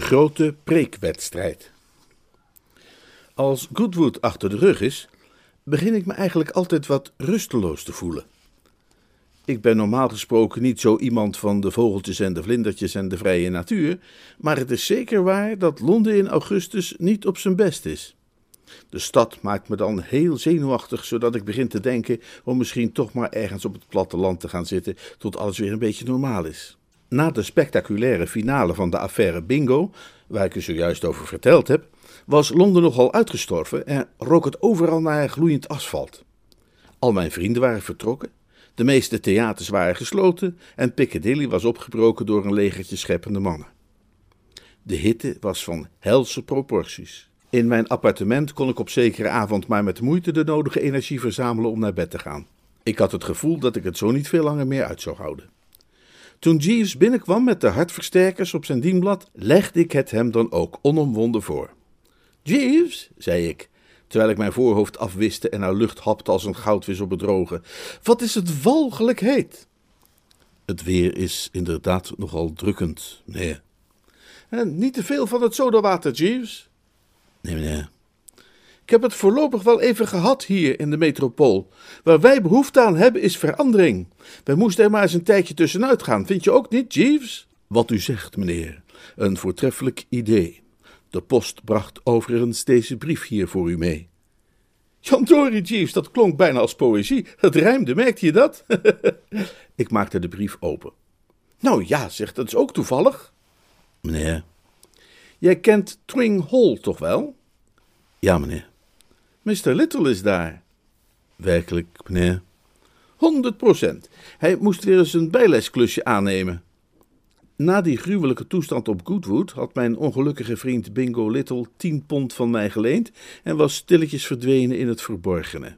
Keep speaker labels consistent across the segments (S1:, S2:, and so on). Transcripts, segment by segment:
S1: De grote preekwedstrijd. Als Goodwood achter de rug is, begin ik me eigenlijk altijd wat rusteloos te voelen. Ik ben normaal gesproken niet zo iemand van de vogeltjes en de vlindertjes en de vrije natuur, maar het is zeker waar dat Londen in augustus niet op zijn best is. De stad maakt me dan heel zenuwachtig, zodat ik begin te denken om misschien toch maar ergens op het platteland te gaan zitten tot alles weer een beetje normaal is. Na de spectaculaire finale van de affaire Bingo, waar ik u zojuist over verteld heb, was Londen nogal uitgestorven en rook het overal naar gloeiend asfalt. Al mijn vrienden waren vertrokken, de meeste theaters waren gesloten en Piccadilly was opgebroken door een legertje scheppende mannen. De hitte was van helse proporties. In mijn appartement kon ik op zekere avond maar met moeite de nodige energie verzamelen om naar bed te gaan. Ik had het gevoel dat ik het zo niet veel langer meer uit zou houden. Toen Jeeves binnenkwam met de hartversterkers op zijn dienblad, legde ik het hem dan ook onomwonden voor. Jeeves, zei ik, terwijl ik mijn voorhoofd afwiste en naar lucht hapte als een goudvis op het wat is het walgelijk heet. Het weer is inderdaad nogal drukkend, meneer. En niet te veel van het sodawater, Jeeves. Nee, meneer. Ik heb het voorlopig wel even gehad hier in de metropool. Waar wij behoefte aan hebben is verandering. Wij moesten er maar eens een tijdje tussenuit gaan, vind je ook niet, Jeeves? Wat u zegt, meneer. Een voortreffelijk idee. De post bracht overigens deze brief hier voor u mee. Jan Dory, Jeeves, dat klonk bijna als poëzie. Het rijmde, merkte je dat? ik maakte de brief open. Nou ja, zegt dat is ook toevallig. Meneer. Jij kent Twing Hall toch wel? Ja, meneer. Mr. Little is daar. Werkelijk, meneer? Honderd procent. Hij moest weer eens een bijlesklusje aannemen. Na die gruwelijke toestand op Goodwood had mijn ongelukkige vriend Bingo Little tien pond van mij geleend en was stilletjes verdwenen in het verborgene.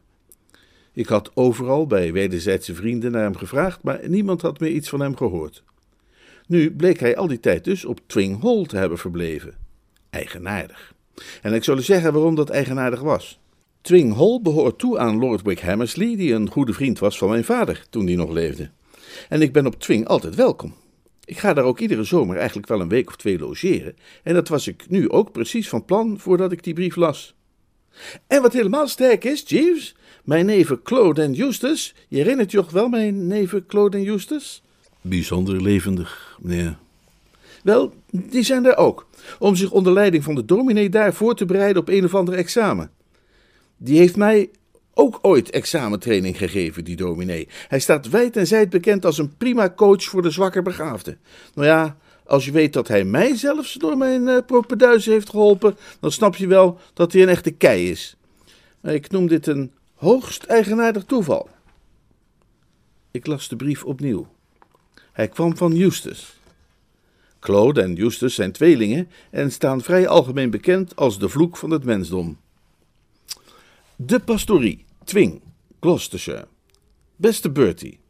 S1: Ik had overal bij wederzijdse vrienden naar hem gevraagd, maar niemand had meer iets van hem gehoord. Nu bleek hij al die tijd dus op Twing Hall te hebben verbleven. Eigenaardig. En ik zal u zeggen waarom dat eigenaardig was. Twing Hall behoort toe aan Lord Wick Hammersley, die een goede vriend was van mijn vader toen die nog leefde. En ik ben op Twing altijd welkom. Ik ga daar ook iedere zomer eigenlijk wel een week of twee logeren. En dat was ik nu ook precies van plan voordat ik die brief las. En wat helemaal sterk is, Jeeves, mijn neven Claude en Eustace, je herinnert je toch wel mijn neven Claude en Eustace? Bijzonder levendig, meneer. Wel, die zijn er ook, om zich onder leiding van de dominee daar voor te bereiden op een of ander examen. Die heeft mij ook ooit examentraining gegeven, die dominee. Hij staat wijd en zijd bekend als een prima coach voor de zwakker begaafden. Nou ja, als je weet dat hij mij zelfs door mijn uh, propeduizen heeft geholpen, dan snap je wel dat hij een echte kei is. Ik noem dit een hoogst eigenaardig toeval. Ik las de brief opnieuw. Hij kwam van Eustace. Claude en Eustace zijn tweelingen en staan vrij algemeen bekend als de vloek van het mensdom. De pastorie, Twing, Gloucestershire. Beste Bertie,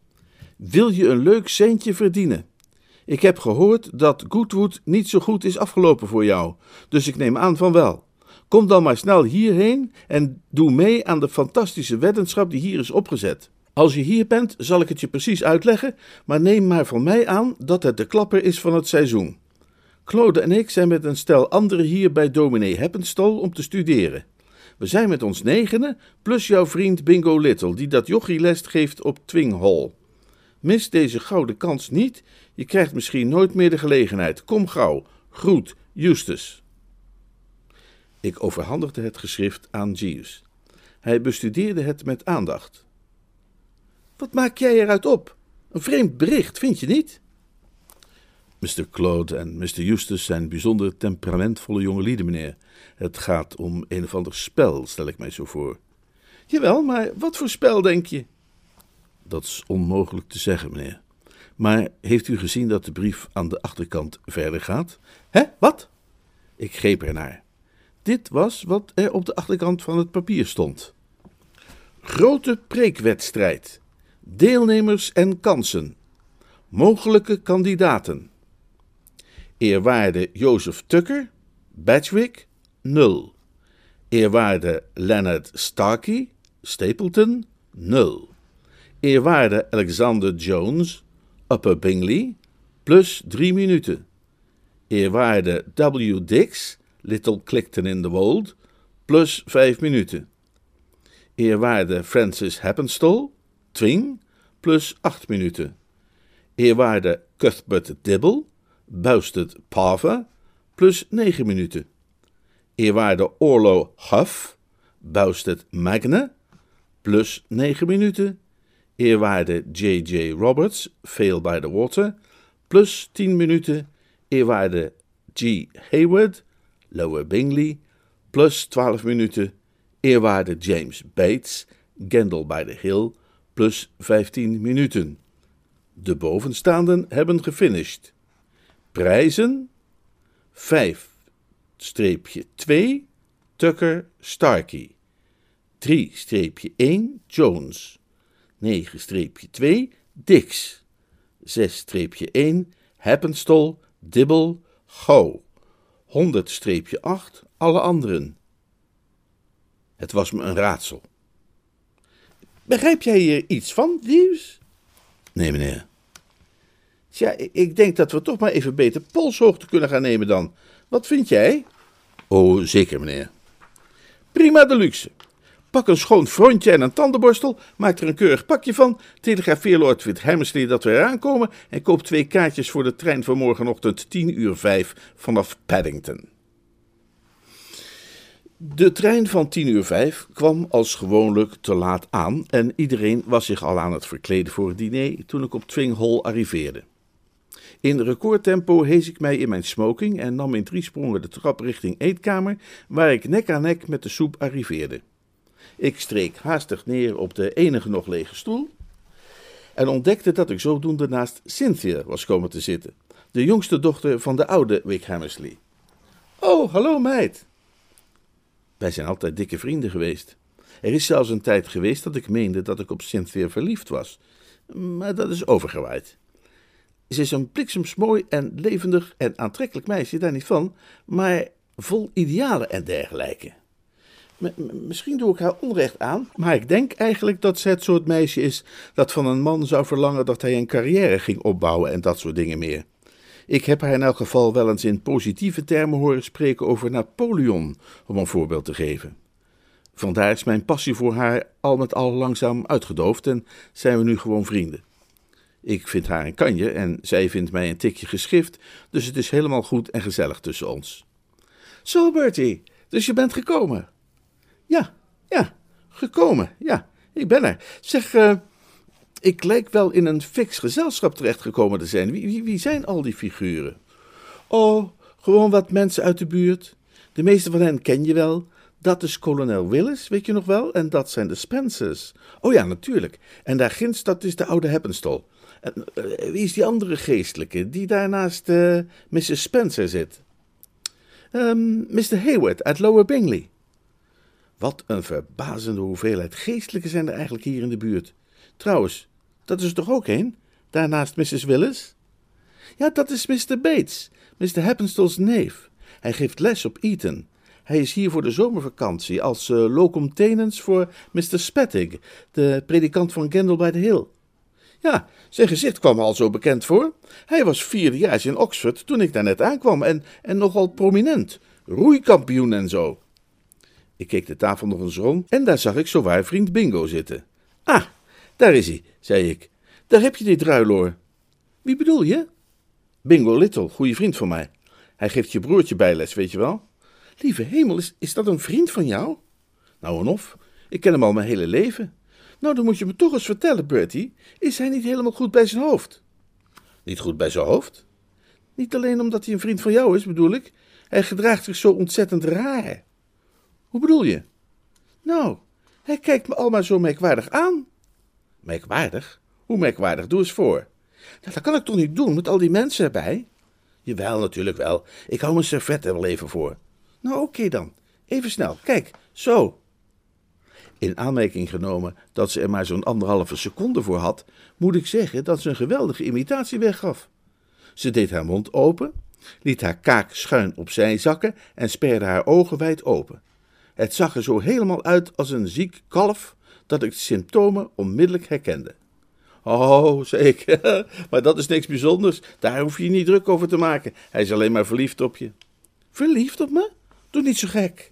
S1: wil je een leuk centje verdienen? Ik heb gehoord dat Goodwood niet zo goed is afgelopen voor jou, dus ik neem aan van wel. Kom dan maar snel hierheen en doe mee aan de fantastische weddenschap die hier is opgezet. Als je hier bent, zal ik het je precies uitleggen, maar neem maar van mij aan dat het de klapper is van het seizoen. Claude en ik zijn met een stel anderen hier bij dominee Heppenstal om te studeren. We zijn met ons negenen, plus jouw vriend Bingo Little, die dat jochie les geeft op Twing Hall. Mis deze gouden kans niet, je krijgt misschien nooit meer de gelegenheid. Kom gauw, groet, Justus. Ik overhandigde het geschrift aan Jeeves. Hij bestudeerde het met aandacht. Wat maak jij eruit op? Een vreemd bericht, vind je niet? Mr. Claude en Mr. Eustace zijn bijzonder temperamentvolle jongelieden, meneer. Het gaat om een of ander spel, stel ik mij zo voor. Jawel, maar wat voor spel, denk je? Dat is onmogelijk te zeggen, meneer. Maar heeft u gezien dat de brief aan de achterkant verder gaat? Hè, wat? Ik greep ernaar. Dit was wat er op de achterkant van het papier stond. Grote preekwedstrijd. Deelnemers en kansen. Mogelijke kandidaten. Eerwaarde Jozef Tucker, Batchwick, 0. Eerwaarde Leonard Starkey, Stapleton, 0. Eerwaarde Alexander Jones, Upper Bingley, plus 3 minuten. Eerwaarde W. Dix, Little Clickton in the Wold, plus 5 minuten. Eerwaarde Francis Happenstall, Twing, plus 8 minuten. Eerwaarde Cuthbert Dibble, Buisted Pava, plus 9 minuten. Eerwaarde Orlo Huff, Buisted Magne, plus 9 minuten. Eerwaarde J.J. Roberts, Fail by the Water, plus 10 minuten. Eerwaarde G. Hayward, Lower Bingley, plus 12 minuten. Eerwaarde James Bates, Gendel by the Hill, plus 15 minuten. De bovenstaanden hebben gefinished. Prijzen 5-2 Tucker Starkey 3-1 Jones 9-2 Dix 6-1 Happenstall Dibble Go 100-8 alle anderen. Het was me een raadsel. Begrijp jij hier iets van, Jeeves? Nee, meneer. Tja, ik denk dat we toch maar even beter polshoogte kunnen gaan nemen dan. Wat vind jij? Oh, zeker, meneer. Prima de luxe. Pak een schoon frontje en een tandenborstel, maak er een keurig pakje van, telegrafeer Lord Hammersley dat we eraan komen en koop twee kaartjes voor de trein van morgenochtend 10 uur 5 vanaf Paddington. De trein van 10 uur 5 kwam als gewoonlijk te laat aan en iedereen was zich al aan het verkleden voor het diner toen ik op Twing Hall arriveerde. In recordtempo hees ik mij in mijn smoking en nam in drie sprongen de trap richting eetkamer, waar ik nek aan nek met de soep arriveerde. Ik streek haastig neer op de enige nog lege stoel en ontdekte dat ik zodoende naast Cynthia was komen te zitten, de jongste dochter van de oude Wick Hammersley. Oh, hallo meid! Wij zijn altijd dikke vrienden geweest. Er is zelfs een tijd geweest dat ik meende dat ik op Cynthia verliefd was, maar dat is overgewaaid. Ze is een bliksemsmooi en levendig en aantrekkelijk meisje, daar niet van, maar vol idealen en dergelijke. misschien doe ik haar onrecht aan, maar ik denk eigenlijk dat ze het soort meisje is dat van een man zou verlangen dat hij een carrière ging opbouwen en dat soort dingen meer. Ik heb haar in elk geval wel eens in positieve termen horen spreken over Napoleon, om een voorbeeld te geven. Vandaar is mijn passie voor haar al met al langzaam uitgedoofd en zijn we nu gewoon vrienden. Ik vind haar een kanje en zij vindt mij een tikje geschrift, dus het is helemaal goed en gezellig tussen ons. Zo, Bertie, dus je bent gekomen? Ja, ja, gekomen, ja, ik ben er. Zeg, uh, ik lijk wel in een fix gezelschap terechtgekomen te zijn. Wie, wie, wie zijn al die figuren? Oh, gewoon wat mensen uit de buurt. De meeste van hen ken je wel. Dat is kolonel Willis, weet je nog wel? En dat zijn de Spencers. Oh ja, natuurlijk. En daar ginds, dat is de oude Heppenstol. En, uh, wie is die andere geestelijke, die daar naast uh, eh, Mrs. Spencer zit? Um, ehm, Mr. Hayward uit Lower Bingley. Wat een verbazende hoeveelheid geestelijke zijn er eigenlijk hier in de buurt. Trouwens, dat is er toch ook een? Daarnaast Mrs. Willis? Ja, dat is Mr. Bates, Mr. Happenstall's neef. Hij geeft les op Eton. Hij is hier voor de zomervakantie als locum tenens voor Mr. Spettig, de predikant van Gendel by the Hill. Ja, zijn gezicht kwam al zo bekend voor. Hij was vierdejaars in Oxford toen ik daar net aankwam en, en nogal prominent. Roeikampioen en zo. Ik keek de tafel nog eens rond en daar zag ik zowaar vriend Bingo zitten. Ah, daar is hij, zei ik. Daar heb je die druiloor. Wie bedoel je? Bingo Little, goede vriend van mij. Hij geeft je broertje bijles, weet je wel? Lieve hemel, is, is dat een vriend van jou? Nou of, ik ken hem al mijn hele leven. Nou, dan moet je me toch eens vertellen, Bertie. Is hij niet helemaal goed bij zijn hoofd? Niet goed bij zijn hoofd? Niet alleen omdat hij een vriend van jou is, bedoel ik. Hij gedraagt zich zo ontzettend raar. Hoe bedoel je? Nou, hij kijkt me allemaal zo merkwaardig aan. Merkwaardig? Hoe merkwaardig? Doe eens voor. Nou, dat kan ik toch niet doen met al die mensen erbij? Jawel, natuurlijk wel. Ik hou mijn servet er wel even voor. Nou, oké dan. Even snel. Kijk, zo. In aanmerking genomen dat ze er maar zo'n anderhalve seconde voor had, moet ik zeggen dat ze een geweldige imitatie weggaf. Ze deed haar mond open, liet haar kaak schuin opzij zakken en sperde haar ogen wijd open. Het zag er zo helemaal uit als een ziek kalf dat ik de symptomen onmiddellijk herkende. Oh, zeker, maar dat is niks bijzonders. Daar hoef je je niet druk over te maken. Hij is alleen maar verliefd op je. Verliefd op me? Doe niet zo gek.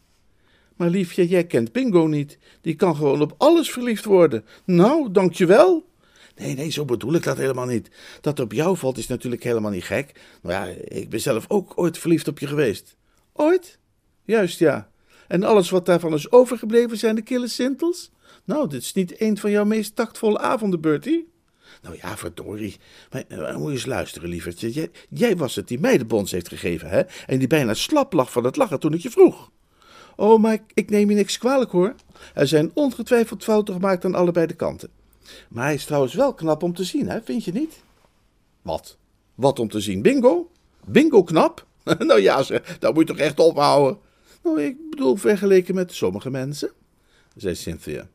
S1: Maar liefje, jij kent Bingo niet. Die kan gewoon op alles verliefd worden. Nou, dankjewel. Nee, nee, zo bedoel ik dat helemaal niet. Dat op jou valt is natuurlijk helemaal niet gek. Nou ja, ik ben zelf ook ooit verliefd op je geweest. Ooit? Juist, ja. En alles wat daarvan is overgebleven zijn de kille sintels? Nou, dit is niet een van jouw meest taktvolle avonden, Bertie. Nou ja, verdorie. Maar, maar moet je eens luisteren, lievertje. Jij, jij was het die mij de bons heeft gegeven, hè? En die bijna slap lag van het lachen toen ik je vroeg. Oh, maar ik, neem je niks kwalijk, hoor. Er zijn ongetwijfeld fouten gemaakt aan allebei de kanten. Maar hij is trouwens wel knap om te zien, hè? Vind je niet? Wat? Wat om te zien? Bingo? Bingo knap? nou ja, zeg, dat moet je toch echt ophouden? Nou, ik bedoel vergeleken met sommige mensen, zei Cynthia.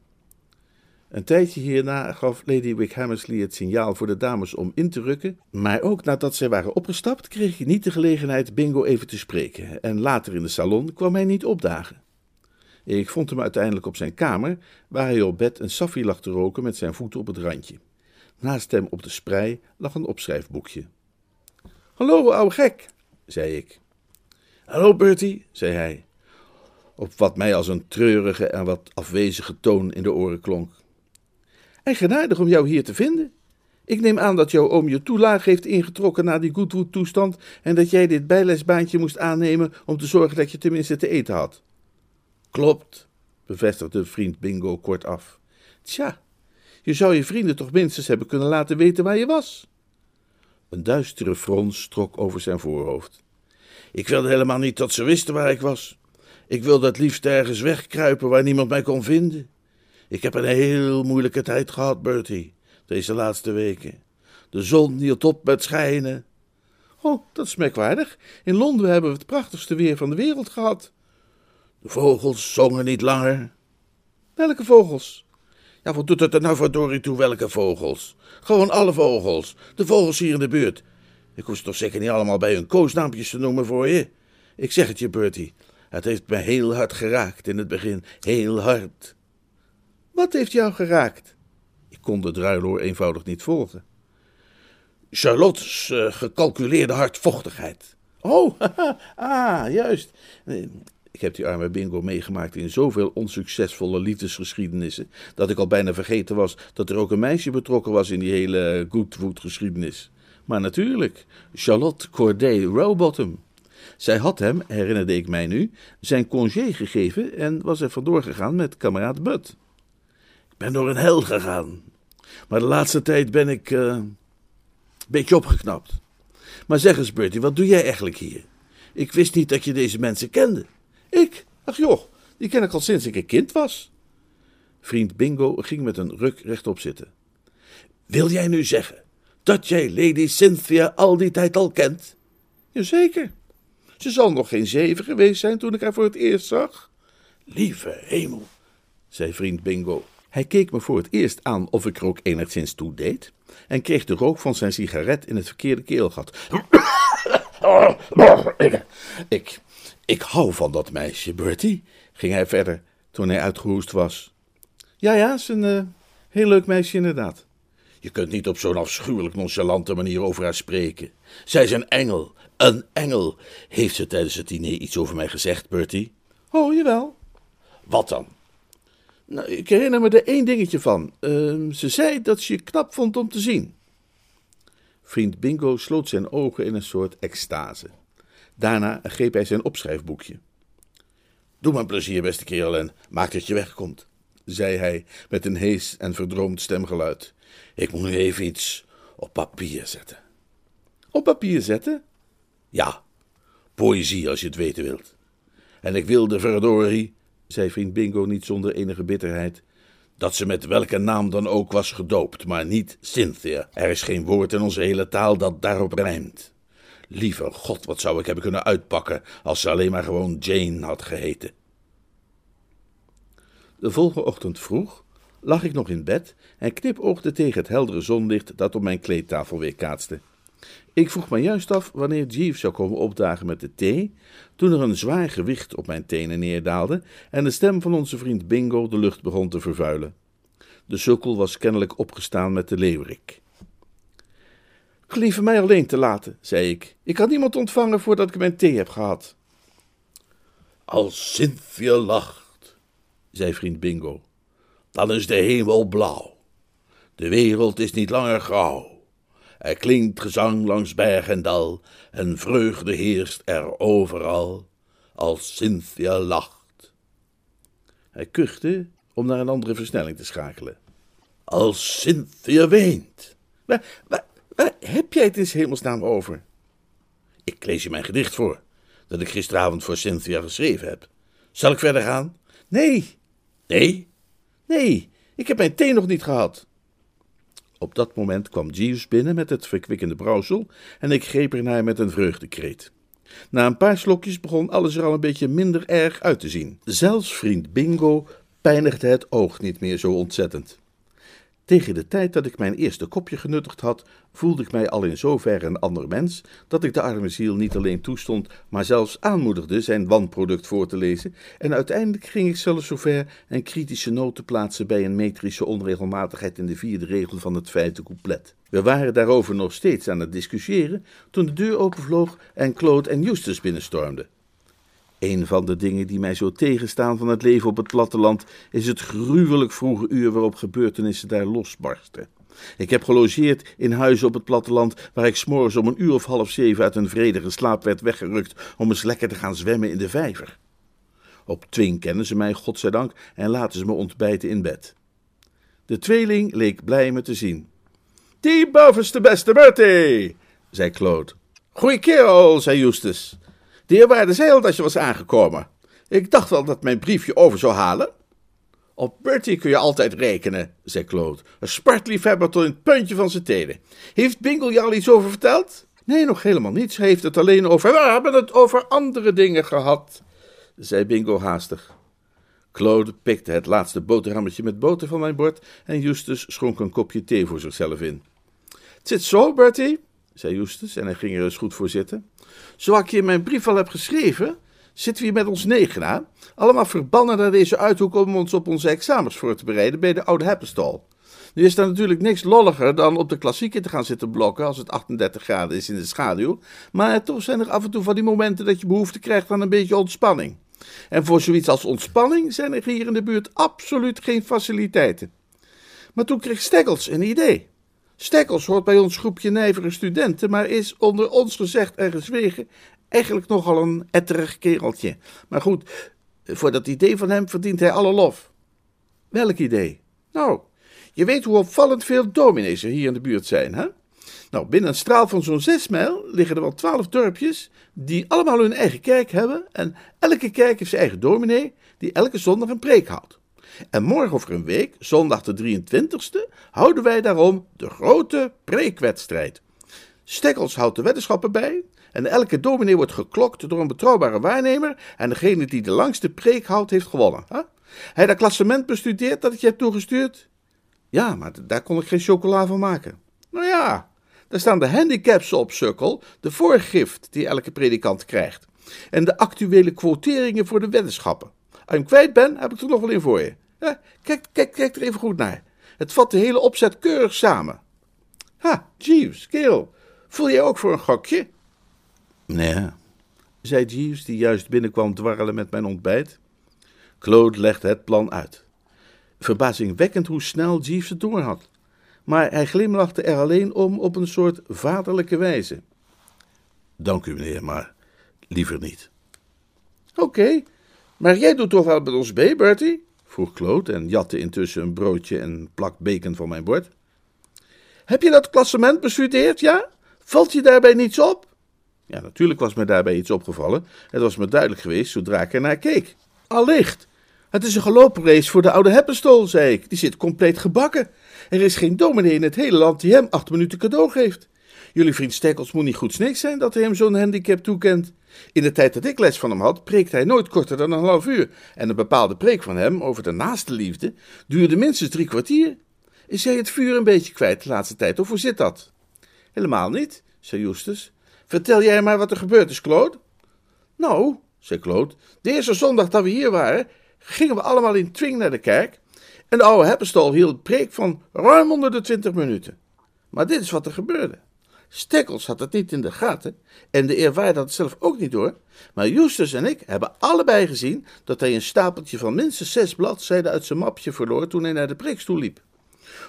S1: Een tijdje hierna gaf Lady Wickhammersley het signaal voor de dames om in te rukken, maar ook nadat zij waren opgestapt kreeg ik niet de gelegenheid Bingo even te spreken en later in de salon kwam hij niet opdagen. Ik vond hem uiteindelijk op zijn kamer, waar hij op bed een saffie lag te roken met zijn voeten op het randje. Naast hem op de sprei lag een opschrijfboekje. Hallo, ouwe gek, zei ik. Hallo, Bertie, zei hij, op wat mij als een treurige en wat afwezige toon in de oren klonk. Eigenaardig om jou hier te vinden. Ik neem aan dat jouw oom je toelaag heeft ingetrokken na die Goodwood-toestand en dat jij dit bijlesbaantje moest aannemen om te zorgen dat je tenminste te eten had. Klopt, bevestigde vriend Bingo kortaf. Tja, je zou je vrienden toch minstens hebben kunnen laten weten waar je was. Een duistere frons trok over zijn voorhoofd. Ik wilde helemaal niet dat ze wisten waar ik was. Ik wilde het liefst ergens wegkruipen waar niemand mij kon vinden. Ik heb een heel moeilijke tijd gehad, Bertie, deze laatste weken. De zon hield op met schijnen. Oh, dat is merkwaardig. In Londen hebben we het prachtigste weer van de wereld gehad. De vogels zongen niet langer. Welke vogels? Ja, wat doet het er nou verdorie toe, welke vogels? Gewoon alle vogels. De vogels hier in de buurt. Ik hoef ze toch zeker niet allemaal bij hun koosnaampjes te noemen voor je? Ik zeg het je, Bertie. Het heeft me heel hard geraakt in het begin. Heel hard. Wat heeft jou geraakt? Ik kon de druiloor eenvoudig niet volgen. Charlotte's uh, gecalculeerde hardvochtigheid. Oh, ah, juist. Ik heb die arme Bingo meegemaakt in zoveel onsuccesvolle liefdesgeschiedenissen, dat ik al bijna vergeten was dat er ook een meisje betrokken was in die hele Goodwood-geschiedenis. Maar natuurlijk, Charlotte Corday Rowbottom. Zij had hem, herinnerde ik mij nu, zijn congé gegeven en was er vandoor gegaan met kameraad Bud. Ik ben door een hel gegaan. Maar de laatste tijd ben ik uh, een beetje opgeknapt. Maar zeg eens, Bertie, wat doe jij eigenlijk hier? Ik wist niet dat je deze mensen kende. Ik? Ach joh, die ken ik al sinds ik een kind was. Vriend Bingo ging met een ruk rechtop zitten. Wil jij nu zeggen dat jij Lady Cynthia al die tijd al kent? Jazeker. Ze zal nog geen zeven geweest zijn toen ik haar voor het eerst zag. Lieve hemel, zei vriend Bingo. Hij keek me voor het eerst aan of ik er ook enigszins toe deed en kreeg de rook van zijn sigaret in het verkeerde keelgat. ik, ik hou van dat meisje, Bertie, ging hij verder toen hij uitgehoest was. Ja, ja, is een uh, heel leuk meisje inderdaad. Je kunt niet op zo'n afschuwelijk nonchalante manier over haar spreken. Zij is een engel, een engel. Heeft ze tijdens het diner iets over mij gezegd, Bertie? Oh, jawel. Wat dan? Nou, ik herinner me er één dingetje van. Uh, ze zei dat ze je knap vond om te zien. Vriend Bingo sloot zijn ogen in een soort extase. Daarna greep hij zijn opschrijfboekje. Doe me een plezier, beste kerel, en maak dat je wegkomt, zei hij met een hees en verdroomd stemgeluid. Ik moet nu even iets op papier zetten. Op papier zetten? Ja, poëzie als je het weten wilt. En ik wilde verdorie, zei vriend Bingo niet zonder enige bitterheid, dat ze met welke naam dan ook was gedoopt, maar niet Cynthia. Er is geen woord in onze hele taal dat daarop rijmt. Lieve god, wat zou ik hebben kunnen uitpakken als ze alleen maar gewoon Jane had geheten. De volgende ochtend vroeg lag ik nog in bed en knipoogde tegen het heldere zonlicht dat op mijn kleedtafel weerkaatste. Ik vroeg me juist af wanneer Jeeves zou komen opdagen met de thee, toen er een zwaar gewicht op mijn tenen neerdaalde en de stem van onze vriend Bingo de lucht begon te vervuilen. De sukkel was kennelijk opgestaan met de leeuwerik. Gelieve mij alleen te laten, zei ik. Ik kan niemand ontvangen voordat ik mijn thee heb gehad. Als Cynthia lacht, zei vriend Bingo, dan is de hemel blauw. De wereld is niet langer grauw. Er klinkt gezang langs berg en dal, en vreugde heerst er overal, als Cynthia lacht. Hij kuchte om naar een andere versnelling te schakelen. Als Cynthia weent. Waar, waar, waar heb jij het in hemelsnaam over? Ik lees je mijn gedicht voor, dat ik gisteravond voor Cynthia geschreven heb. Zal ik verder gaan? Nee. Nee? Nee, ik heb mijn thee nog niet gehad. Op dat moment kwam Jeeves binnen met het verkwikkende brouwsel en ik greep ernaar met een vreugdekreet. Na een paar slokjes begon alles er al een beetje minder erg uit te zien. Zelfs vriend Bingo pijnigde het oog niet meer zo ontzettend. Tegen de tijd dat ik mijn eerste kopje genuttigd had, voelde ik mij al in zoverre een ander mens, dat ik de arme ziel niet alleen toestond, maar zelfs aanmoedigde zijn wanproduct voor te lezen, en uiteindelijk ging ik zelfs zover een kritische noot te plaatsen bij een metrische onregelmatigheid in de vierde regel van het vijfde couplet. We waren daarover nog steeds aan het discussiëren, toen de deur openvloog en Claude en Justus binnenstormden. Een van de dingen die mij zo tegenstaan van het leven op het platteland is het gruwelijk vroege uur waarop gebeurtenissen daar losbarsten. Ik heb gelogeerd in huizen op het platteland waar ik s'morgens om een uur of half zeven uit een vredige slaap werd weggerukt om eens lekker te gaan zwemmen in de vijver. Op twing kennen ze mij, godzijdank, en laten ze me ontbijten in bed. De tweeling leek blij me te zien. Die bovenste beste Bertie, zei Claude. Goeie kerel, zei Justus. De eerwaarde zei al dat je was aangekomen. Ik dacht wel dat mijn briefje over zou halen. Op Bertie kun je altijd rekenen, zei Claude. Een spartliefhebber tot in het puntje van zijn tenen. Heeft Bingle je al iets over verteld? Nee, nog helemaal niets. Hij heeft het alleen over... We hebben het over andere dingen gehad, zei Bingo haastig. Claude pikte het laatste boterhammetje met boter van mijn bord en Justus schonk een kopje thee voor zichzelf in. Het zit zo, Bertie, zei Justus en hij ging er eens goed voor zitten. Zoals ik je in mijn brief al heb geschreven, zitten we hier met ons negen aan, allemaal verbannen naar deze uithoek om ons op onze examens voor te bereiden bij de oude Heppenstal. Nu is er natuurlijk niks lolliger dan op de klassieken te gaan zitten blokken als het 38 graden is in de schaduw, maar toch zijn er af en toe van die momenten dat je behoefte krijgt aan een beetje ontspanning. En voor zoiets als ontspanning zijn er hier in de buurt absoluut geen faciliteiten. Maar toen kreeg Steggels een idee. Stekkels hoort bij ons groepje nijvere studenten, maar is onder ons gezegd en gezwegen eigenlijk nogal een etterig kereltje. Maar goed, voor dat idee van hem verdient hij alle lof. Welk idee? Nou, je weet hoe opvallend veel dominees er hier in de buurt zijn, hè? Nou, binnen een straal van zo'n zes mijl liggen er wel twaalf dorpjes die allemaal hun eigen kerk hebben en elke kerk heeft zijn eigen dominee die elke zondag een preek houdt. En morgen over een week, zondag de 23e, houden wij daarom de grote preekwedstrijd. Stekkels houdt de weddenschappen bij en elke dominee wordt geklokt door een betrouwbare waarnemer en degene die de langste preek houdt heeft gewonnen. Hè? Hij dat klassement bestudeerd dat ik je heb toegestuurd? Ja, maar daar kon ik geen chocola van maken. Nou ja, daar staan de handicaps op, sukkel, de voorgift die elke predikant krijgt. En de actuele quoteringen voor de weddenschappen. Als je hem kwijt ben, heb ik er nog wel in voor je. Kijk, kijk, kijk er even goed naar. Het vat de hele opzet keurig samen. Ha, Jeeves, kerel, voel jij ook voor een gokje? Nee, zei Jeeves, die juist binnenkwam dwarrelen met mijn ontbijt. Claude legde het plan uit. Verbazingwekkend hoe snel Jeeves het door had. Maar hij glimlachte er alleen om op een soort vaderlijke wijze. Dank u, meneer, maar liever niet. Oké, maar jij doet toch wel met ons mee, Bertie? Vroeg Claude en jatte intussen een broodje en plak bacon van mijn bord. Heb je dat klassement bestudeerd, ja? Valt je daarbij niets op? Ja, natuurlijk was me daarbij iets opgevallen. Het was me duidelijk geweest zodra ik ernaar keek. Allicht. Het is een gelopen voor de oude Heppenstol, zei ik. Die zit compleet gebakken. Er is geen dominee in het hele land die hem acht minuten cadeau geeft. Jullie vriend Stekkels moet niet goed sneek zijn dat hij hem zo'n handicap toekent. In de tijd dat ik les van hem had, preekte hij nooit korter dan een half uur. En een bepaalde preek van hem over de naaste liefde duurde minstens drie kwartier. Is jij het vuur een beetje kwijt de laatste tijd, of hoe zit dat? Helemaal niet, zei Justus. Vertel jij maar wat er gebeurd is, Claude. Nou, zei Claude, de eerste zondag dat we hier waren, gingen we allemaal in Twing naar de kerk. En de oude Heppenstal hield preek van ruim onder de twintig minuten. Maar dit is wat er gebeurde. Stekkels had het niet in de gaten en de eerwaarde had het zelf ook niet door. Maar Justus en ik hebben allebei gezien dat hij een stapeltje van minstens zes bladzijden uit zijn mapje verloor toen hij naar de preekstoel liep.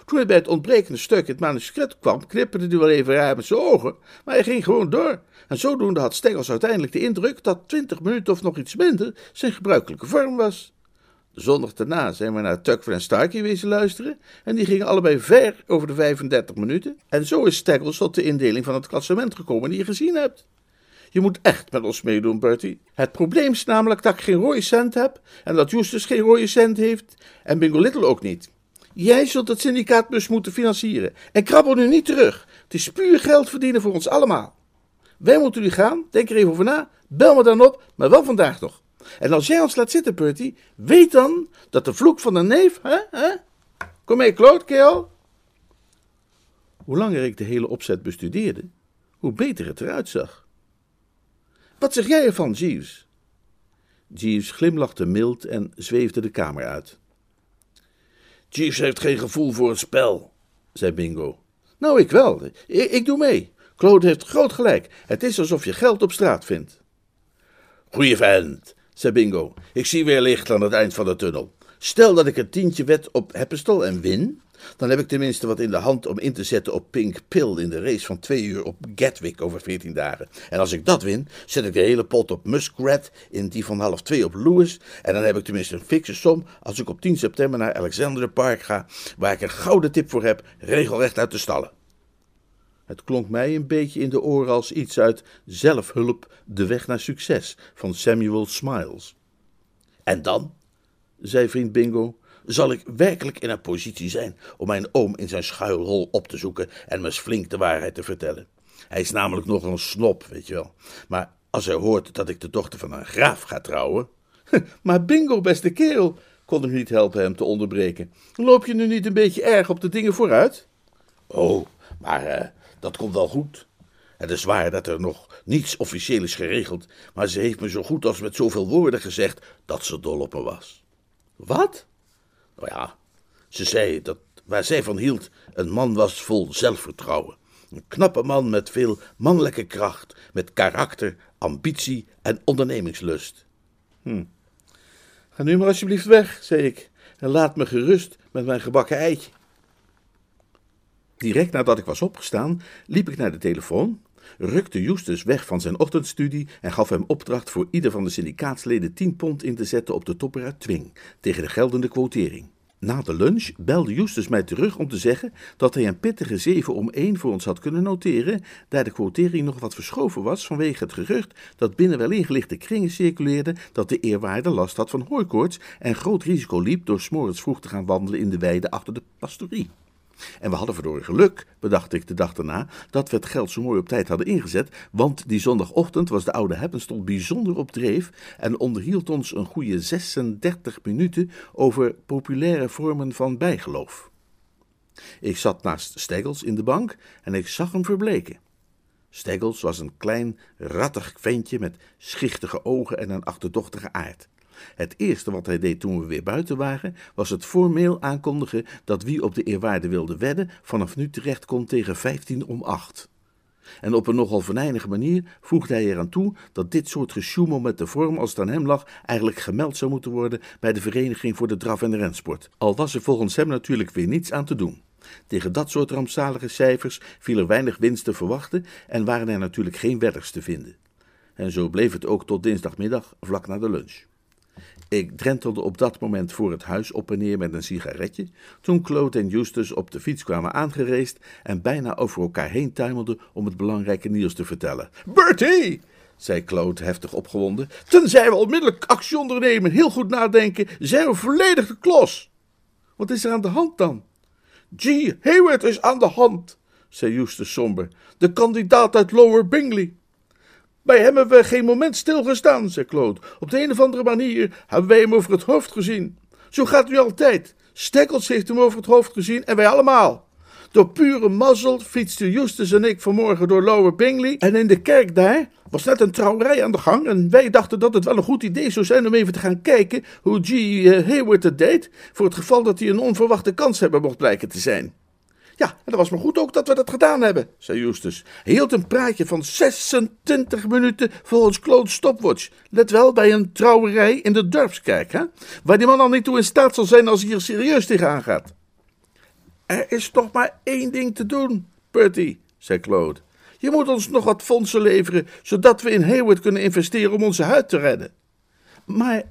S1: Toen hij bij het ontbrekende stuk het manuscript kwam, knipperde hij wel even raar met zijn ogen, maar hij ging gewoon door. En zodoende had Stekkels uiteindelijk de indruk dat twintig minuten of nog iets minder zijn gebruikelijke vorm was. Zondag daarna zijn we naar Tucker en Starkey wezen luisteren en die gingen allebei ver over de 35 minuten. En zo is Steggles tot de indeling van het klassement gekomen die je gezien hebt. Je moet echt met ons meedoen, Bertie. Het probleem is namelijk dat ik geen rode cent heb en dat Justus geen rode cent heeft en Bingo Little ook niet. Jij zult het syndicaatbus moeten financieren en krabbel nu niet terug. Het is puur geld verdienen voor ons allemaal. Wij moeten nu gaan, denk er even over na, bel me dan op, maar wel vandaag nog. En als jij ons laat zitten, Bertie, weet dan dat de vloek van de neef, hè, hè? Kom mee, kerel. Hoe langer ik de hele opzet bestudeerde, hoe beter het eruit zag. Wat zeg jij ervan, Jeeves? Jeeves glimlachte mild en zweefde de kamer uit. Jeeves heeft geen gevoel voor het spel, zei Bingo. Nou, ik wel. Ik, ik doe mee. Claude heeft groot gelijk. Het is alsof je geld op straat vindt. Goeie vent, zei Bingo. Ik zie weer licht aan het eind van de tunnel. Stel dat ik een tientje wet op Heppestel en win, dan heb ik tenminste wat in de hand om in te zetten op Pink Pill in de race van twee uur op Gatwick over veertien dagen. En als ik dat win, zet ik de hele pot op Muskrat, in die van half twee op Lewis. En dan heb ik tenminste een fikse som als ik op 10 september naar Alexander Park ga, waar ik een gouden tip voor heb, regelrecht uit de stallen. Het klonk mij een beetje in de oren als iets uit Zelfhulp, de weg naar succes van Samuel Smiles. En dan, zei vriend Bingo, zal ik werkelijk in een positie zijn om mijn oom in zijn schuilhol op te zoeken en me flink de waarheid te vertellen. Hij is namelijk nog een snop, weet je wel. Maar als hij hoort dat ik de dochter van een graaf ga trouwen. Maar Bingo, beste kerel, kon ik niet helpen hem te onderbreken. Loop je nu niet een beetje erg op de dingen vooruit? Oh, maar uh, dat komt wel goed. Het is waar dat er nog niets officieel is geregeld, maar ze heeft me zo goed als met zoveel woorden gezegd dat ze dol op me was. Wat? Nou ja, ze zei dat waar zij van hield een man was vol zelfvertrouwen. Een knappe man met veel mannelijke kracht, met karakter, ambitie en ondernemingslust. Hm. Ga nu maar alsjeblieft weg, zei ik, en laat me gerust met mijn gebakken eitje. Direct nadat ik was opgestaan, liep ik naar de telefoon, rukte Justus weg van zijn ochtendstudie en gaf hem opdracht voor ieder van de syndicaatsleden 10 pond in te zetten op de topper uit Twing, tegen de geldende quotering. Na de lunch belde Justus mij terug om te zeggen dat hij een pittige 7 om 1 voor ons had kunnen noteren, daar de quotering nog wat verschoven was vanwege het gerucht dat binnen wel ingelichte kringen circuleerde dat de eerwaarde last had van hooikoorts en groot risico liep door smorgens vroeg te gaan wandelen in de weide achter de pastorie. En we hadden verdorie geluk, bedacht ik de dag daarna, dat we het geld zo mooi op tijd hadden ingezet, want die zondagochtend was de oude Heppenstol bijzonder op dreef en onderhield ons een goede 36 minuten over populaire vormen van bijgeloof. Ik zat naast Steggels in de bank en ik zag hem verbleken. Steggels was een klein, rattig ventje met schichtige ogen en een achterdochtige aard. Het eerste wat hij deed toen we weer buiten waren, was het formeel aankondigen dat wie op de eerwaarde wilde wedden, vanaf nu terecht kon tegen vijftien om acht. En op een nogal venijnige manier voegde hij eraan toe dat dit soort gesjoemel met de vorm als het aan hem lag eigenlijk gemeld zou moeten worden bij de Vereniging voor de Draf- en de Rensport. Al was er volgens hem natuurlijk weer niets aan te doen. Tegen dat soort rampzalige cijfers viel er weinig winst te verwachten en waren er natuurlijk geen wedders te vinden. En zo bleef het ook tot dinsdagmiddag vlak na de lunch. Ik drentelde op dat moment voor het huis op en neer met een sigaretje, toen Claude en Justus op de fiets kwamen aangereest en bijna over elkaar heen tuimelden om het belangrijke nieuws te vertellen. Bertie! zei Claude heftig opgewonden. Tenzij we onmiddellijk actie ondernemen, heel goed nadenken, zijn we volledig de klos. Wat is er aan de hand dan? Gee, Hayward is aan de hand, zei Eustace somber. De kandidaat uit Lower Bingley. Hem hebben we geen moment stilgestaan, zei Claude. Op de een of andere manier hebben wij hem over het hoofd gezien. Zo gaat nu altijd. Stekkels heeft hem over het hoofd gezien en wij allemaal. Door pure mazzel fietsten Justus en ik vanmorgen door Lower Bingley. En in de kerk daar was net een trouwerij aan de gang. En wij dachten dat het wel een goed idee zou zijn om even te gaan kijken hoe G. Hayward het deed. Voor het geval dat hij een onverwachte kans hebben mocht blijken te zijn. Ja, en dat was maar goed ook dat we dat gedaan hebben, zei Justus. Hij hield een praatje van 26 minuten volgens Claude's stopwatch. Let wel, bij een trouwerij in de dorpskerk, hè? Waar die man al niet toe in staat zal zijn als hij er serieus tegenaan gaat. Er is toch maar één ding te doen, Bertie, zei Claude. Je moet ons nog wat fondsen leveren, zodat we in Hayward kunnen investeren om onze huid te redden. Maar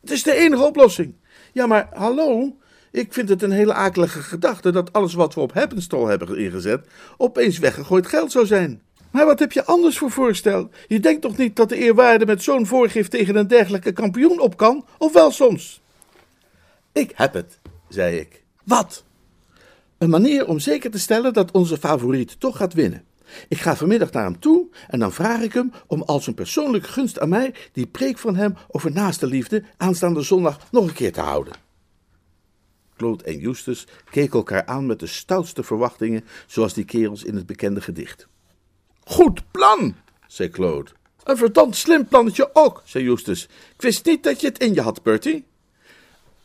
S1: het is de enige oplossing. Ja, maar hallo, ik vind het een hele akelige gedachte dat alles wat we op Happenstall hebben ingezet opeens weggegooid geld zou zijn. Maar wat heb je anders voor voorstel? Je denkt toch niet dat de eerwaarde met zo'n voorgift tegen een dergelijke kampioen op kan? Of wel soms? Ik heb het, zei ik. Wat? Een manier om zeker te stellen dat onze favoriet toch gaat winnen. Ik ga vanmiddag naar hem toe en dan vraag ik hem om als een persoonlijke gunst aan mij die preek van hem over naaste liefde aanstaande zondag nog een keer te houden. Claude en Justus keken elkaar aan met de stoutste verwachtingen, zoals die kerels in het bekende gedicht. Goed plan, zei Claude. Een verdomd slim plannetje ook, zei Justus. Ik wist niet dat je het in je had, Bertie.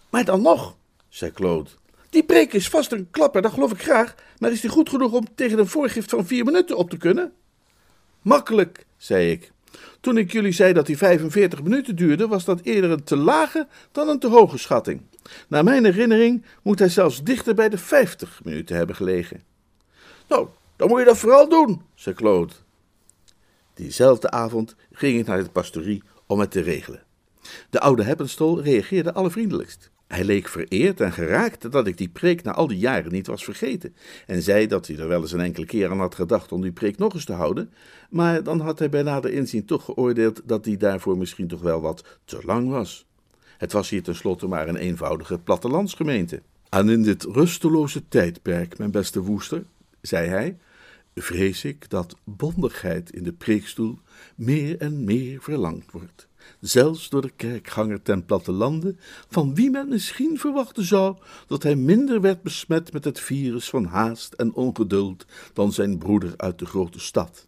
S1: Maar dan nog, zei Claude. Die preek is vast een klapper, dat geloof ik graag, maar is die goed genoeg om tegen een voorgift van vier minuten op te kunnen? Makkelijk, zei ik. Toen ik jullie zei dat die 45 minuten duurde, was dat eerder een te lage dan een te hoge schatting. Naar mijn herinnering moet hij zelfs dichter bij de 50 minuten hebben gelegen. Nou, dan moet je dat vooral doen, zei Claude. Diezelfde avond ging ik naar de pastorie om het te regelen. De oude Heppenstol reageerde allervriendelijkst. Hij leek vereerd en geraakt dat ik die preek na al die jaren niet was vergeten, en zei dat hij er wel eens een enkele keer aan had gedacht om die preek nog eens te houden, maar dan had hij bij nader inzien toch geoordeeld dat die daarvoor misschien toch wel wat te lang was. Het was hier tenslotte maar een eenvoudige plattelandsgemeente. En in dit rusteloze tijdperk, mijn beste woester, zei hij, vrees ik dat bondigheid in de preekstoel meer en meer verlangd wordt zelfs door de kerkganger ten plattelande, van wie men misschien verwachten zou dat hij minder werd besmet met het virus van haast en ongeduld dan zijn broeder uit de grote stad.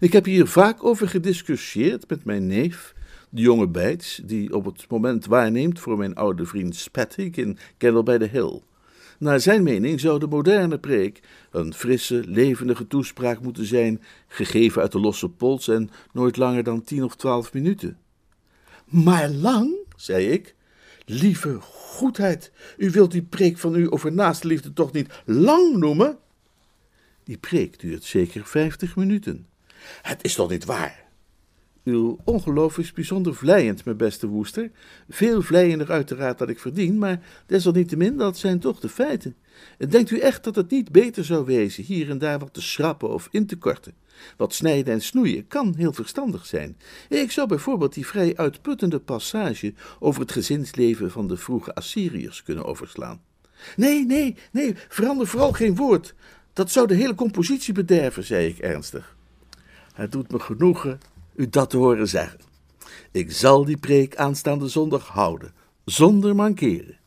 S1: Ik heb hier vaak over gediscussieerd met mijn neef, de jonge Bijts, die op het moment waarneemt voor mijn oude vriend Spattic in Kettle by the Hill. Naar zijn mening zou de moderne preek een frisse, levendige toespraak moeten zijn, gegeven uit de losse pols en nooit langer dan tien of twaalf minuten. Maar lang, zei ik. Lieve goedheid, u wilt die preek van u over naastenliefde toch niet lang noemen? Die preek duurt zeker vijftig minuten. Het is toch niet waar? Uw ongeloof is bijzonder vleiend, mijn beste woester. Veel vleiender uiteraard dan ik verdien, maar desalniettemin, dat zijn toch de feiten. Denkt u echt dat het niet beter zou wezen hier en daar wat te schrappen of in te korten? Wat snijden en snoeien kan heel verstandig zijn. Ik zou bijvoorbeeld die vrij uitputtende passage over het gezinsleven van de vroege Assyriërs kunnen overslaan. Nee, nee, nee, verander vooral geen woord. Dat zou de hele compositie bederven, zei ik ernstig. Het doet me genoegen u dat te horen zeggen. Ik zal die preek aanstaande zondag houden, zonder mankeren.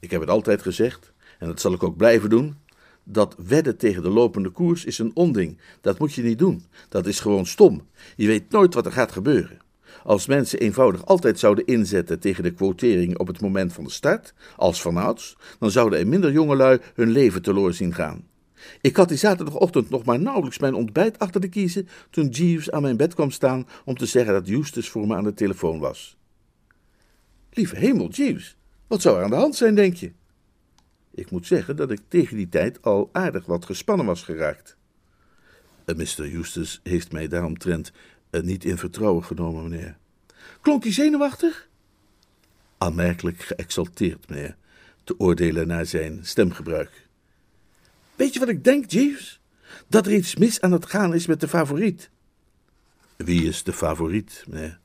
S1: Ik heb het altijd gezegd, en dat zal ik ook blijven doen. Dat wedden tegen de lopende koers is een onding. Dat moet je niet doen. Dat is gewoon stom. Je weet nooit wat er gaat gebeuren. Als mensen eenvoudig altijd zouden inzetten tegen de quotering op het moment van de start, als vanouds, dan zouden er minder jongelui hun leven teloor zien gaan. Ik had die zaterdagochtend nog maar nauwelijks mijn ontbijt achter de kiezen toen Jeeves aan mijn bed kwam staan om te zeggen dat Eustace voor me aan de telefoon was. Lieve hemel, Jeeves, wat zou er aan de hand zijn, denk je? Ik moet zeggen dat ik tegen die tijd al aardig wat gespannen was geraakt. Uh, Mr. Eustace heeft mij daaromtrent uh, niet in vertrouwen genomen, meneer. Klonk hij zenuwachtig? Aanmerkelijk geëxalteerd, meneer, te oordelen naar zijn stemgebruik. Weet je wat ik denk, Jeeves? Dat er iets mis aan het gaan is met de favoriet. Wie is de favoriet, meneer?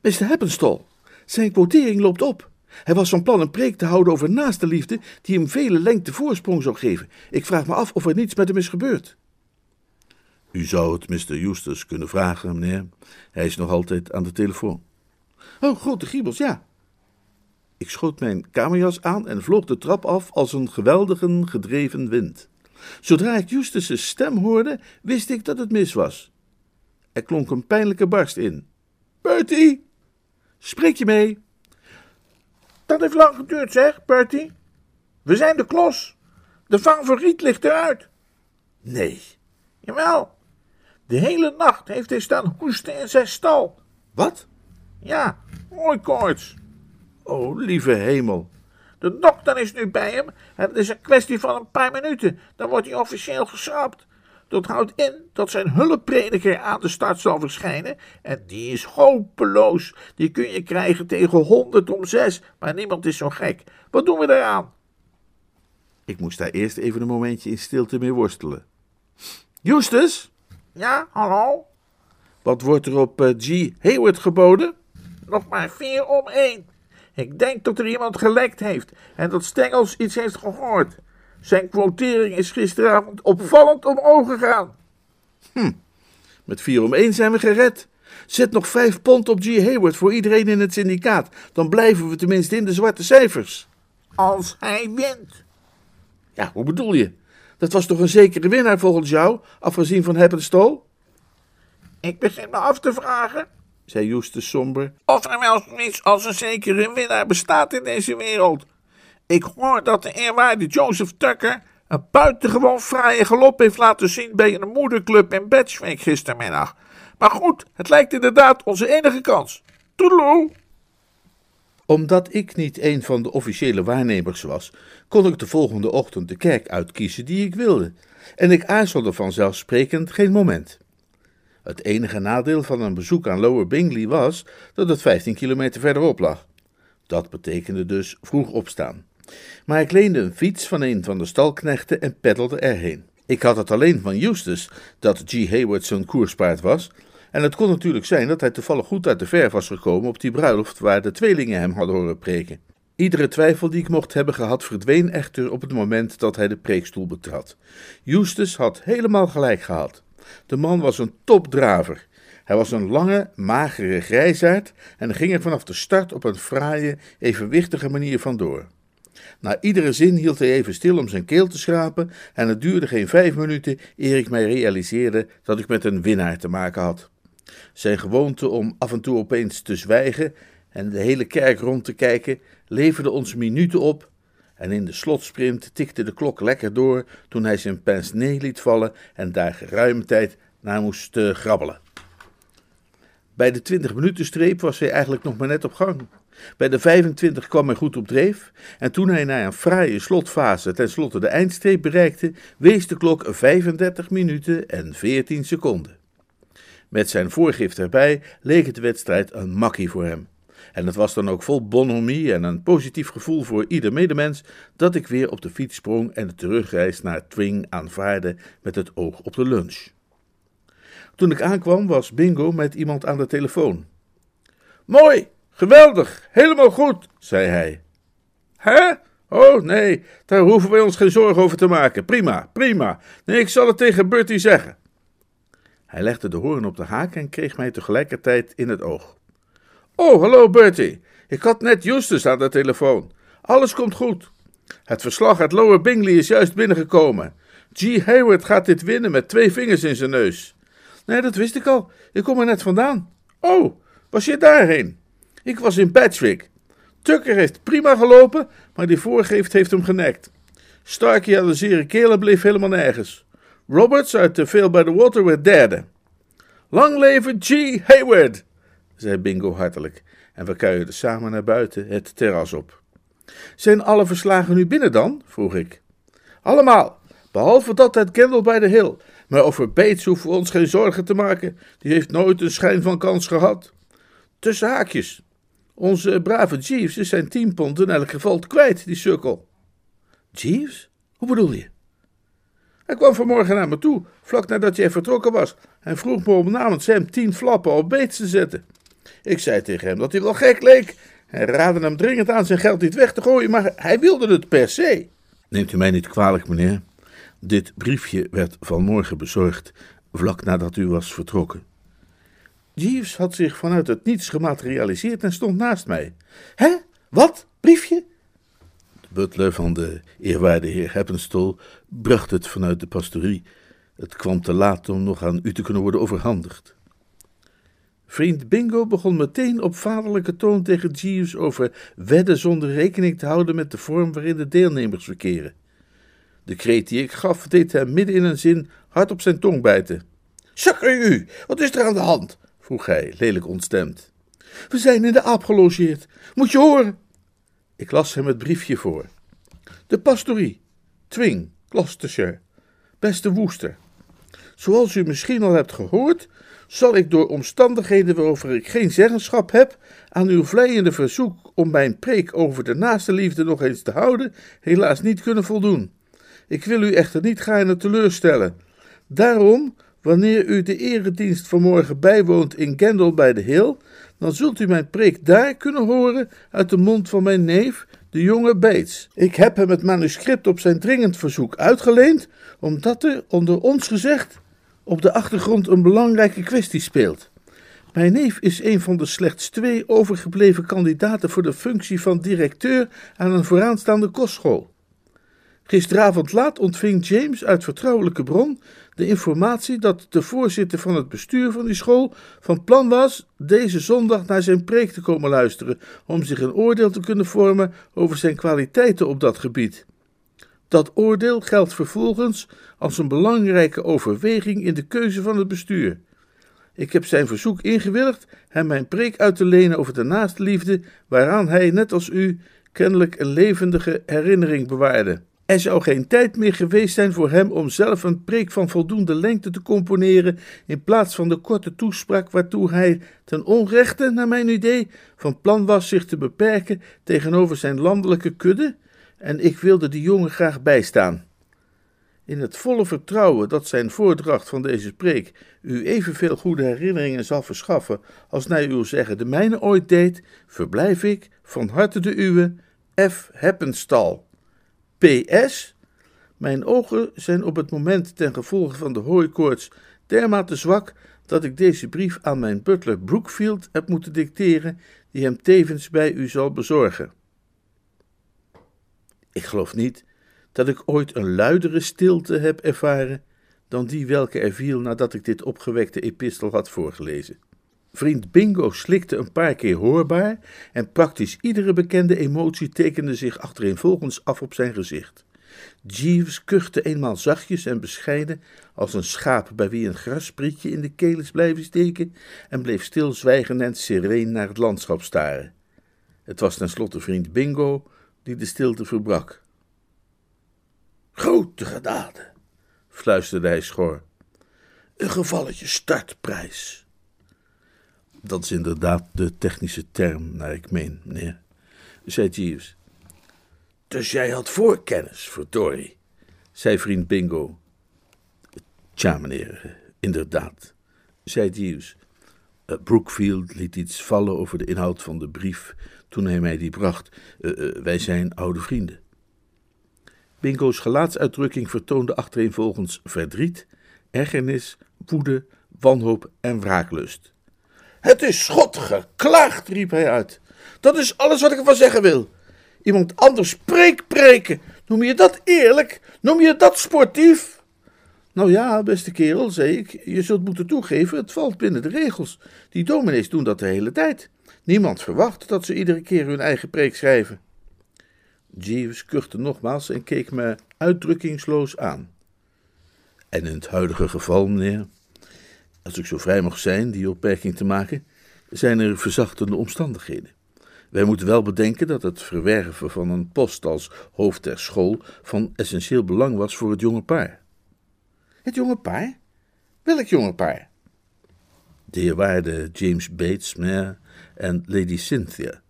S1: Mr. Heppenstall. Zijn quotering loopt op. Hij was van plan een preek te houden over naaste liefde die hem vele lengte voorsprong zou geven. Ik vraag me af of er niets met hem is gebeurd. U zou het Mr. Eustace kunnen vragen, meneer. Hij is nog altijd aan de telefoon. Oh, grote giebels, ja. Ik schoot mijn kamerjas aan en vloog de trap af als een geweldige gedreven wind. Zodra ik Eustace's stem hoorde, wist ik dat het mis was. Er klonk een pijnlijke barst in. Bertie, spreek je mee?
S2: Dat heeft lang geduurd, zeg, Bertie. We zijn de klos. De favoriet ligt eruit.
S1: Nee.
S2: Jawel. De hele nacht heeft hij staan hoesten in zijn stal.
S1: Wat?
S2: Ja, mooi
S1: Oh, lieve hemel.
S2: De dokter is nu bij hem en het is een kwestie van een paar minuten. Dan wordt hij officieel geschrapt. Dat houdt in dat zijn hulpprediker aan de start zal verschijnen. En die is hopeloos. Die kun je krijgen tegen honderd om zes. Maar niemand is zo gek. Wat doen we daaraan?
S1: Ik moest daar eerst even een momentje in stilte mee worstelen. Justus?
S2: Ja, hallo?
S1: Wat wordt er op uh, G. Hayward geboden?
S2: Nog maar vier om één. Ik denk dat er iemand gelekt heeft en dat Stengels iets heeft gehoord. Zijn quotering is gisteravond opvallend omhoog gegaan.
S1: Hm, met vier om één zijn we gered. Zet nog vijf pond op G. Hayward voor iedereen in het syndicaat. Dan blijven we tenminste in de zwarte cijfers.
S2: Als hij wint.
S1: Ja, hoe bedoel je? Dat was toch een zekere winnaar volgens jou, afgezien van Heppenstol?
S2: Ik begin me af te vragen,
S1: zei Justus somber,
S2: of er wel zoiets als een zekere winnaar bestaat in deze wereld. Ik hoor dat de eerwaarde Joseph Tucker een buitengewoon fraaie galop heeft laten zien bij een moederclub in Batchwick gistermiddag. Maar goed, het lijkt inderdaad onze enige kans. Toedeloe!
S1: Omdat ik niet een van de officiële waarnemers was, kon ik de volgende ochtend de kerk uitkiezen die ik wilde. En ik aarzelde vanzelfsprekend geen moment. Het enige nadeel van een bezoek aan Lower Bingley was dat het 15 kilometer verderop lag. Dat betekende dus vroeg opstaan. Maar ik leende een fiets van een van de stalknechten en peddelde erheen. Ik had het alleen van Eustace dat G. Hayward zijn koerspaard was, en het kon natuurlijk zijn dat hij toevallig goed uit de verf was gekomen op die bruiloft waar de tweelingen hem hadden horen preken. Iedere twijfel die ik mocht hebben gehad verdween echter op het moment dat hij de preekstoel betrad. Eustace had helemaal gelijk gehad. De man was een topdraver. Hij was een lange, magere grijsaard en ging er vanaf de start op een fraaie, evenwichtige manier vandoor. Na iedere zin hield hij even stil om zijn keel te schrapen en het duurde geen vijf minuten eer ik mij realiseerde dat ik met een winnaar te maken had. Zijn gewoonte om af en toe opeens te zwijgen en de hele kerk rond te kijken leverde ons minuten op en in de slotsprint tikte de klok lekker door toen hij zijn pince liet vallen en daar geruime tijd naar moest uh, grabbelen. Bij de 20 minuten streep was hij eigenlijk nog maar net op gang. Bij de 25 kwam hij goed op dreef en toen hij na een fraaie slotfase tenslotte de eindstreep bereikte, wees de klok 35 minuten en 14 seconden. Met zijn voorgift erbij leek het de wedstrijd een makkie voor hem. En het was dan ook vol bonhomie en een positief gevoel voor ieder medemens dat ik weer op de fiets sprong en de terugreis naar Twing aanvaarde met het oog op de lunch. Toen ik aankwam was Bingo met iemand aan de telefoon. Mooi, geweldig, helemaal goed, zei hij. Hè? Oh nee, daar hoeven wij ons geen zorgen over te maken. Prima, prima. Nee, ik zal het tegen Bertie zeggen. Hij legde de hoorn op de haak en kreeg mij tegelijkertijd in het oog. Oh, hallo Bertie. Ik had net Justus aan de telefoon. Alles komt goed. Het verslag uit Lower Bingley is juist binnengekomen. G. Hayward gaat dit winnen met twee vingers in zijn neus. Nee, dat wist ik al. Ik kom er net vandaan. Oh, was je daarheen? Ik was in Patchwick. Tucker heeft prima gelopen, maar die voorgeeft heeft hem genekt. Starkey aan de zere kelen bleef helemaal nergens. Roberts uit de Veel by the Water werd derde. Lang leven G. Hayward, zei Bingo hartelijk, en we kuierden samen naar buiten het terras op. Zijn alle verslagen nu binnen dan? vroeg ik. Allemaal, behalve dat uit Kendall bij de Hill. Maar over Bates hoeven we ons geen zorgen te maken. Die heeft nooit een schijn van kans gehad. Tussen haakjes. Onze brave Jeeves is zijn tien pond in elk geval kwijt, die sukkel. Jeeves? Hoe bedoel je? Hij kwam vanmorgen naar me toe, vlak nadat jij vertrokken was, en vroeg me om namens hem tien flappen op Bates te zetten. Ik zei tegen hem dat hij wel gek leek, Hij raadde hem dringend aan zijn geld niet weg te gooien, maar hij wilde het per se. Neemt u mij niet kwalijk, meneer. Dit briefje werd vanmorgen bezorgd, vlak nadat u was vertrokken. Jeeves had zich vanuit het niets gematerialiseerd en stond naast mij. Hè? Wat? Briefje? De butler van de eerwaarde heer Heppenstol bracht het vanuit de pastorie. Het kwam te laat om nog aan u te kunnen worden overhandigd. Vriend Bingo begon meteen op vaderlijke toon tegen Jeeves over wedden zonder rekening te houden met de vorm waarin de deelnemers verkeren. De kreet die ik gaf deed hem midden in een zin hard op zijn tong bijten. Zakker u, wat is er aan de hand? vroeg hij, lelijk ontstemd. We zijn in de aap gelogeerd. Moet je horen? Ik las hem het briefje voor. De pastorie, Twing, Gloucestershire. Beste Woester. Zoals u misschien al hebt gehoord, zal ik door omstandigheden waarover ik geen zeggenschap heb, aan uw vleiende verzoek om mijn preek over de naaste liefde nog eens te houden, helaas niet kunnen voldoen. Ik wil u echter niet gaarne teleurstellen. Daarom, wanneer u de eredienst vanmorgen bijwoont in Gendel bij de Hill, dan zult u mijn preek daar kunnen horen uit de mond van mijn neef, de jonge Bates. Ik heb hem het manuscript op zijn dringend verzoek uitgeleend, omdat er, onder ons gezegd, op de achtergrond een belangrijke kwestie speelt. Mijn neef is een van de slechts twee overgebleven kandidaten voor de functie van directeur aan een vooraanstaande kostschool. Gisteravond laat ontving James uit vertrouwelijke bron de informatie dat de voorzitter van het bestuur van die school van plan was deze zondag naar zijn preek te komen luisteren om zich een oordeel te kunnen vormen over zijn kwaliteiten op dat gebied. Dat oordeel geldt vervolgens als een belangrijke overweging in de keuze van het bestuur. Ik heb zijn verzoek ingewilligd hem mijn preek uit te lenen over de naastliefde, waaraan hij, net als u, kennelijk een levendige herinnering bewaarde. Er zou geen tijd meer geweest zijn voor hem om zelf een preek van voldoende lengte te componeren, in plaats van de korte toespraak waartoe hij, ten onrechte, naar mijn idee, van plan was zich te beperken tegenover zijn landelijke kudde, en ik wilde die jongen graag bijstaan. In het volle vertrouwen dat zijn voordracht van deze preek u evenveel goede herinneringen zal verschaffen als naar uw zeggen de mijne ooit deed, verblijf ik van harte de uwe, F. Heppenstal. PS. Mijn ogen zijn op het moment ten gevolge van de hooikoorts dermate zwak dat ik deze brief aan mijn butler Brookfield heb moeten dicteren, die hem tevens bij u zal bezorgen. Ik geloof niet dat ik ooit een luidere stilte heb ervaren dan die welke er viel nadat ik dit opgewekte epistel had voorgelezen. Vriend Bingo slikte een paar keer hoorbaar en praktisch iedere bekende emotie tekende zich achtereenvolgens af op zijn gezicht. Jeeves kuchte eenmaal zachtjes en bescheiden als een schaap bij wie een grasprietje in de keel is blijven steken en bleef stilzwijgend en sereen naar het landschap staren. Het was tenslotte vriend Bingo die de stilte verbrak. Grote genade, fluisterde hij schor. Een gevalletje startprijs. Dat is inderdaad de technische term, naar ik meen, meneer, zei Jeeves. Dus jij had voorkennis, verdorie, zei vriend Bingo. Tja, meneer, inderdaad, zei Jeeves. Uh, Brookfield liet iets vallen over de inhoud van de brief toen hij mij die bracht. Uh, uh, wij zijn oude vrienden. Bingo's gelaatsuitdrukking vertoonde achtereenvolgens verdriet, ergernis, woede, wanhoop en wraaklust. Het is schot geklaagd, riep hij uit. Dat is alles wat ik ervan zeggen wil. Iemand anders preek preken. Noem je dat eerlijk? Noem je dat sportief? Nou ja, beste kerel, zei ik, je zult moeten toegeven, het valt binnen de regels. Die dominees doen dat de hele tijd. Niemand verwacht dat ze iedere keer hun eigen preek schrijven. Jeeves kuchte nogmaals en keek me uitdrukkingsloos aan. En in het huidige geval, meneer, als ik zo vrij mag zijn die opmerking te maken, zijn er verzachtende omstandigheden. Wij moeten wel bedenken dat het verwerven van een post als hoofd der school van essentieel belang was voor het jonge paar. Het jonge paar? Welk jonge paar? De eerwaarde James Bates, meneer, en Lady Cynthia.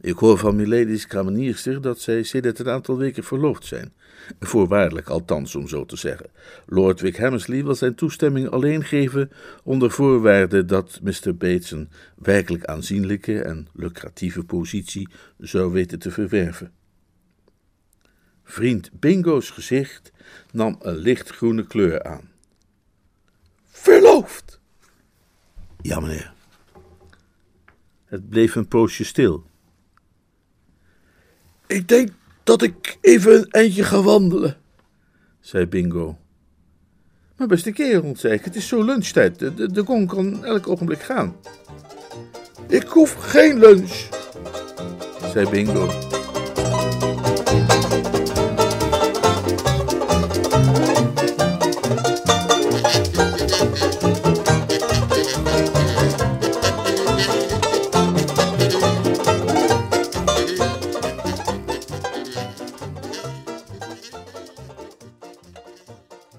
S1: Ik hoor van Milady's kamenierster dat zij sedert een aantal weken verloofd zijn. Voorwaardelijk althans, om zo te zeggen. Lord Wick Hammersley wil zijn toestemming alleen geven onder voorwaarde dat Mr. Bates een werkelijk aanzienlijke en lucratieve positie zou weten te verwerven. Vriend Bingo's gezicht nam een lichtgroene kleur aan. Verloofd! Ja, meneer. Het bleef een poosje stil. Ik denk dat ik even een eindje ga wandelen, zei Bingo. Maar beste kerel, zei ik, het is zo lunchtijd. De, de, de gong kan elk ogenblik gaan. Ik hoef geen lunch, zei Bingo.